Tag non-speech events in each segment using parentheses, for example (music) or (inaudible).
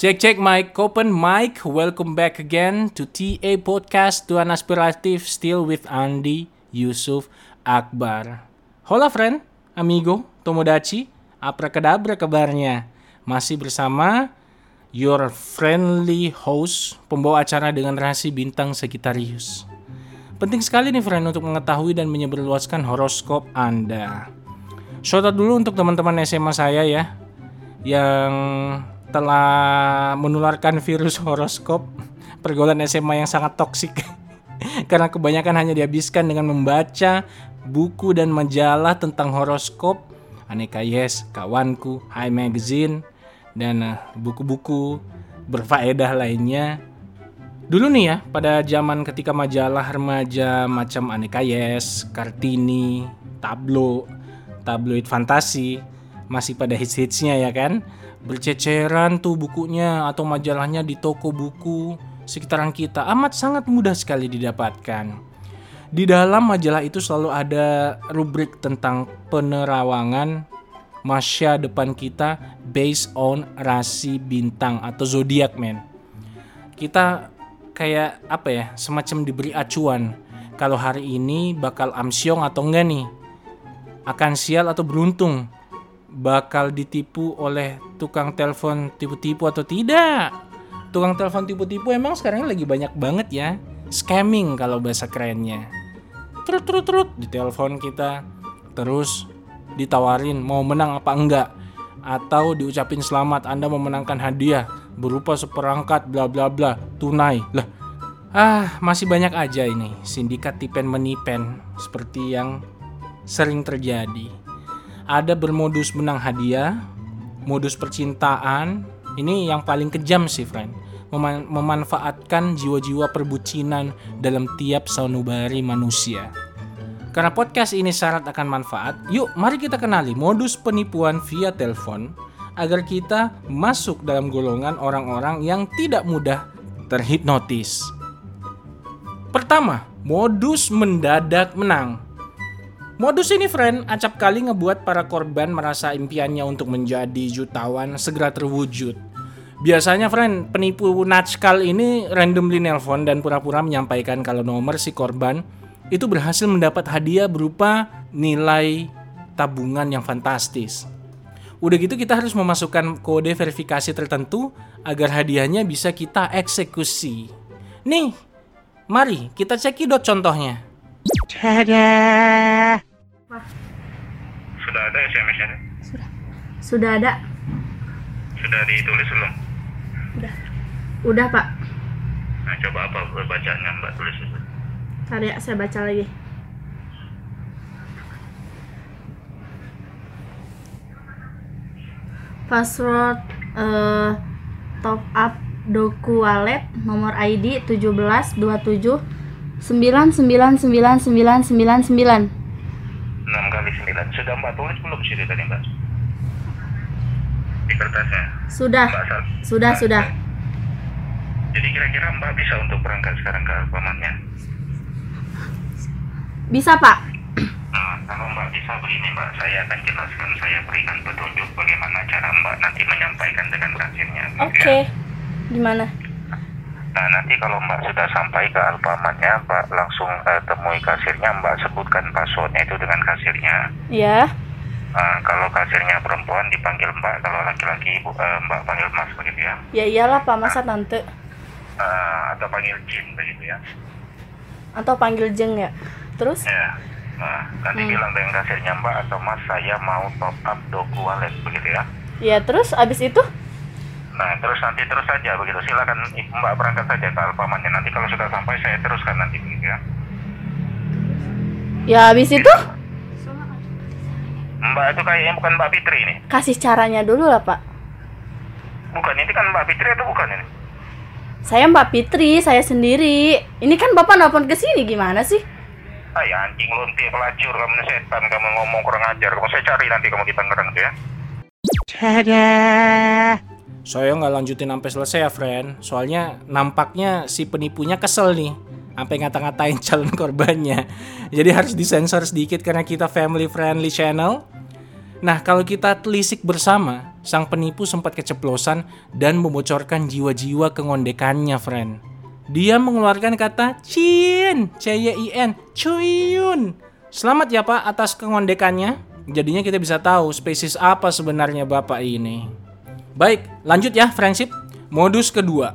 Cek cek mic, open mic. Welcome back again to TA Podcast Tuan Aspiratif still with Andy Yusuf Akbar. Hola friend, amigo, tomodachi, aprakadabra kabarnya. Masih bersama your friendly host, pembawa acara dengan rahasi bintang Sagittarius. Penting sekali nih friend untuk mengetahui dan menyebarluaskan horoskop Anda. Shout out dulu untuk teman-teman SMA saya ya yang telah menularkan virus horoskop pergaulan SMA yang sangat toksik. (laughs) Karena kebanyakan hanya dihabiskan dengan membaca buku dan majalah tentang horoskop. Aneka yes kawanku high magazine dan eh, buku-buku berfaedah lainnya. Dulu nih ya pada zaman ketika majalah remaja macam aneka yes kartini tablo tabloid fantasi masih pada hits-hitsnya ya kan? Berceceran tuh bukunya atau majalahnya di toko buku sekitaran kita. Amat sangat mudah sekali didapatkan. Di dalam majalah itu selalu ada rubrik tentang penerawangan masya depan kita based on rasi bintang atau zodiak men. Kita kayak apa ya semacam diberi acuan kalau hari ini bakal amsyong atau enggak nih. Akan sial atau beruntung bakal ditipu oleh tukang telepon tipu-tipu atau tidak? Tukang telepon tipu-tipu emang sekarang lagi banyak banget ya scamming kalau bahasa kerennya. Terus terus terus di telepon kita terus ditawarin mau menang apa enggak atau diucapin selamat Anda memenangkan hadiah berupa seperangkat bla bla bla tunai. Lah ah masih banyak aja ini sindikat tipen menipen seperti yang sering terjadi ada bermodus menang hadiah modus percintaan ini yang paling kejam sih friend Mema- memanfaatkan jiwa-jiwa perbucinan dalam tiap sanubari manusia karena podcast ini syarat akan manfaat, yuk mari kita kenali modus penipuan via telepon agar kita masuk dalam golongan orang-orang yang tidak mudah terhipnotis. Pertama, modus mendadak menang. Modus ini friend acap kali ngebuat para korban merasa impiannya untuk menjadi jutawan segera terwujud. Biasanya friend, penipu natskal ini randomly nelpon dan pura-pura menyampaikan kalau nomor si korban itu berhasil mendapat hadiah berupa nilai tabungan yang fantastis. Udah gitu kita harus memasukkan kode verifikasi tertentu agar hadiahnya bisa kita eksekusi. Nih, mari kita cekidot contohnya. Sudah ada SMS-nya? Sudah ada. Sudah ditulis belum? Udah. Udah, Pak. Nah, coba apa bacanya Mbak tulis itu? Ntar ya, saya baca lagi. Password eh, top up doku wallet nomor ID 1727 999999 6 kali 9. Sudah Mbak tulis belum sih tadi Mbak? Di kertasnya. Sudah, Mbak Sal. sudah, sudah. Jadi kira-kira Mbak bisa untuk berangkat sekarang ke Alfamartnya? Bisa, Pak? Nah, kalau Mbak bisa begini Mbak, saya akan jelaskan, saya berikan petunjuk bagaimana cara Mbak nanti menyampaikan dengan kasirnya. gitu ya. Gimana? Nah, nanti kalau Mbak sudah sampai ke Alfamartnya, Mbak langsung eh, temui kasirnya, Mbak sebutkan passwordnya itu dengan kasirnya. Ya. Nah, kalau kasirnya perempuan dipanggil Mbak, kalau laki-laki ibu eh, Mbak panggil Mas begitu ya. Ya iyalah, Pak. Masa tante? Eh, atau panggil Jin begitu ya. Atau panggil jeng ya? Terus? Ya. Nah, nanti Hmm. bilang dengan kasirnya Mbak atau Mas, saya mau top up doku wallet begitu ya. Ya, terus abis itu? Nah, terus nanti terus saja begitu. Silakan Ibu Mbak berangkat saja ke Alfamartnya. Nanti kalau sudah sampai saya teruskan nanti begitu ya. Ya, abis itu? Mbak itu kayaknya bukan Mbak Fitri ini. Kasih caranya dulu lah, Pak. Bukan, ini kan Mbak Fitri atau bukan ini? Saya Mbak Fitri, saya sendiri. Ini kan Bapak nelfon ke sini gimana sih? Ah ya anjing lonte pelacur kamu setan kamu ngomong kurang ajar. Kamu saya cari nanti kamu di Tangerang tuh ya. Saya nggak lanjutin sampai selesai ya, friend. Soalnya nampaknya si penipunya kesel nih. Sampai ngata-ngatain (laughs) calon korbannya. Jadi harus disensor sedikit karena kita family friendly channel. Nah, kalau kita telisik bersama, sang penipu sempat keceplosan dan membocorkan jiwa-jiwa kengondekannya, friend. Dia mengeluarkan kata Cin, C-Y-I-N, Cuyun. Selamat ya Pak atas kengondekannya. Jadinya kita bisa tahu spesies apa sebenarnya Bapak ini. Baik, lanjut ya friendship. Modus kedua.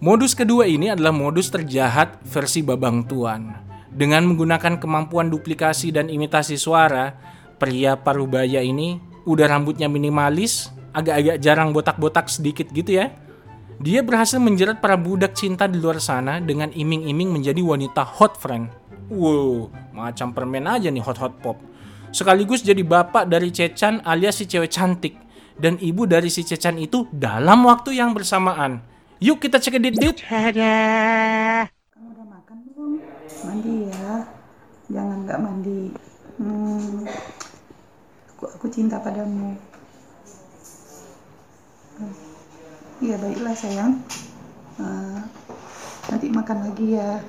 Modus kedua ini adalah modus terjahat versi Babang Tuan. Dengan menggunakan kemampuan duplikasi dan imitasi suara, pria parubaya ini udah rambutnya minimalis, agak-agak jarang botak-botak sedikit gitu ya. Dia berhasil menjerat para budak cinta di luar sana dengan iming-iming menjadi wanita hot friend. Wow, macam permen aja nih hot-hot pop. Sekaligus jadi bapak dari Cecan alias si cewek cantik. Dan ibu dari si Cecan itu dalam waktu yang bersamaan. Yuk kita cek edit dit. Kamu udah makan belum? Mandi ya. Jangan nggak mandi. Hmm, aku, aku cinta padamu. Iya baiklah sayang. Uh, nanti makan lagi ya.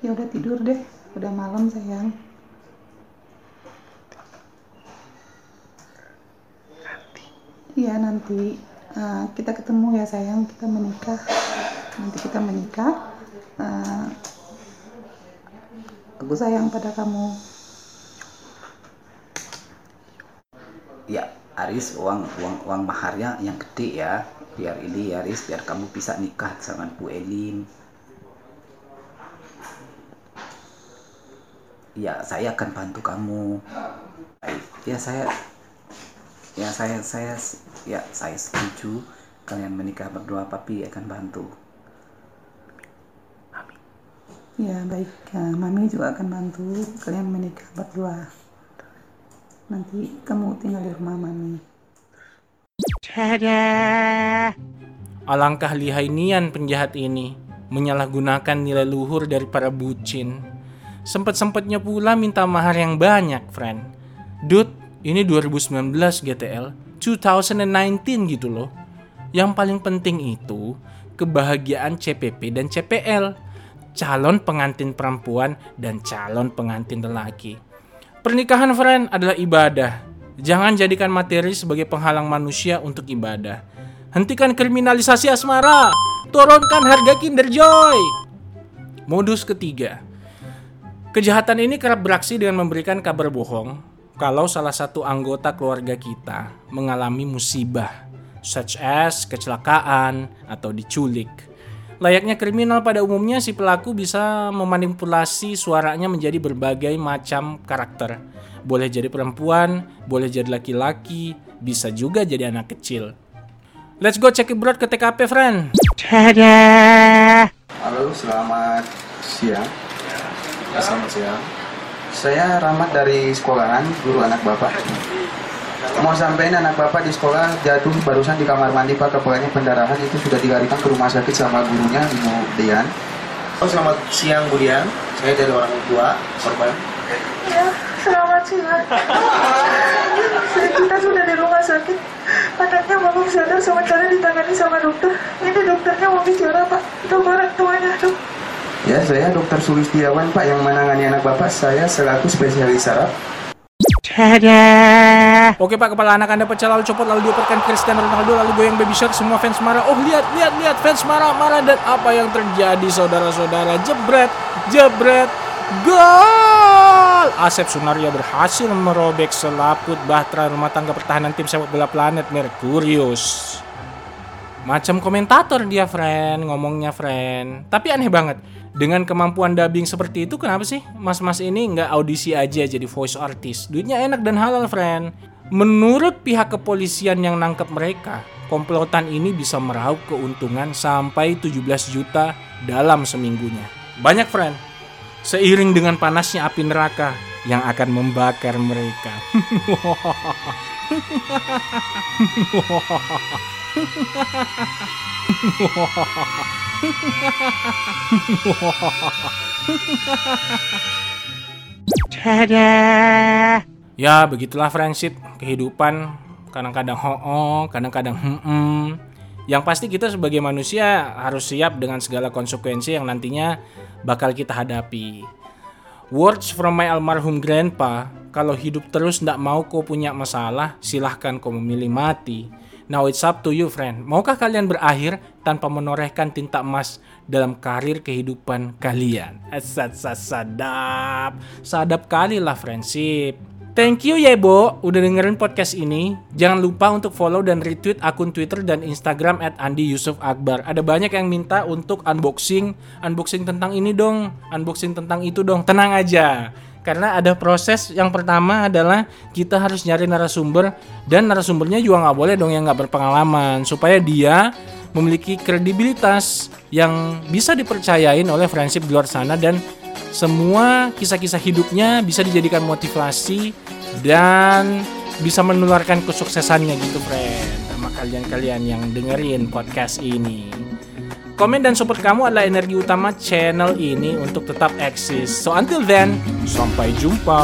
Ya udah tidur deh. Udah malam sayang. Iya nanti uh, kita ketemu ya sayang. Kita menikah. Nanti kita menikah. Uh, aku sayang pada kamu. Ya Aris uang uang uang maharnya yang gede ya. Biar ini ya Aris biar kamu bisa nikah sama Bu Elin. Ya saya akan bantu kamu. Ya saya ya saya saya ya saya setuju. Kalian menikah berdua papi akan bantu. Ya baik. Ya, mami juga akan bantu kalian menikah berdua. Nanti kamu tinggal di rumah mami. Alangkah lihai nian penjahat ini menyalahgunakan nilai luhur dari para bucin. Sempet-sempetnya pula minta mahar yang banyak, friend. Dude, ini 2019 GTL, 2019 gitu loh. Yang paling penting itu kebahagiaan CPP dan CPL, calon pengantin perempuan dan calon pengantin lelaki. Pernikahan friend adalah ibadah. Jangan jadikan materi sebagai penghalang manusia untuk ibadah. Hentikan kriminalisasi asmara. Turunkan harga Kinder Joy. Modus ketiga. Kejahatan ini kerap beraksi dengan memberikan kabar bohong kalau salah satu anggota keluarga kita mengalami musibah, such as kecelakaan atau diculik. Layaknya kriminal pada umumnya, si pelaku bisa memanipulasi suaranya menjadi berbagai macam karakter. Boleh jadi perempuan, boleh jadi laki-laki, bisa juga jadi anak kecil. Let's go check it ke TKP, friend. Halo, selamat siang. Ya, selamat siang. Saya Rahmat dari sekolahan, guru anak bapak. Mau sampaikan anak bapak di sekolah jatuh barusan di kamar mandi pak kepalanya pendarahan itu sudah dilarikan ke rumah sakit sama gurunya Ibu Dian. Oh, selamat siang Bu Dian. Saya dari orang tua korban. Ya, selamat siang. Kita sudah di rumah sakit. Anaknya belum sadar sementara ditangani sama dokter. Ini dokternya mau bicara, Pak. Dok orang tuanya, dok. Ya, saya Dokter Sulistiawan Pak yang menangani anak bapak. Saya selaku spesialis saraf. Oke pak, kepala anak anda pecah lalu copot lalu dioperkan Cristiano Ronaldo lalu goyang baby shark semua fans marah. Oh lihat lihat lihat fans marah marah dan apa yang terjadi saudara-saudara jebret jebret gol. Asep Sunaria berhasil merobek selaput bahtera rumah tangga pertahanan tim sepak bola planet Merkurius. Macam komentator dia friend, ngomongnya friend. Tapi aneh banget. Dengan kemampuan dubbing seperti itu kenapa sih mas-mas ini nggak audisi aja jadi voice artist? Duitnya enak dan halal friend. Menurut pihak kepolisian yang nangkep mereka, komplotan ini bisa meraup keuntungan sampai 17 juta dalam seminggunya. Banyak friend. Seiring dengan panasnya api neraka yang akan membakar mereka. (laughs) Ya begitulah friendship kehidupan kadang-kadang ho kadang-kadang hmm Yang pasti kita sebagai manusia harus siap dengan segala konsekuensi yang nantinya bakal kita hadapi. Words from my almarhum grandpa, Kalau hidup terus ndak mau kau punya masalah, silahkan kau memilih mati. Now it's up to you friend. Maukah kalian berakhir tanpa menorehkan tinta emas dalam karir kehidupan kalian? Asat sadap. Sadap kali lah friendship. Thank you ya Bo, udah dengerin podcast ini. Jangan lupa untuk follow dan retweet akun Twitter dan Instagram at Andi Yusuf Akbar. Ada banyak yang minta untuk unboxing, unboxing tentang ini dong, unboxing tentang itu dong. Tenang aja, karena ada proses yang pertama adalah kita harus nyari narasumber dan narasumbernya juga nggak boleh dong yang nggak berpengalaman supaya dia memiliki kredibilitas yang bisa dipercayain oleh friendship di luar sana dan semua kisah-kisah hidupnya bisa dijadikan motivasi dan bisa menularkan kesuksesannya gitu friend sama kalian-kalian yang dengerin podcast ini. Komen dan support kamu adalah energi utama channel ini untuk tetap eksis. So until then, sampai jumpa.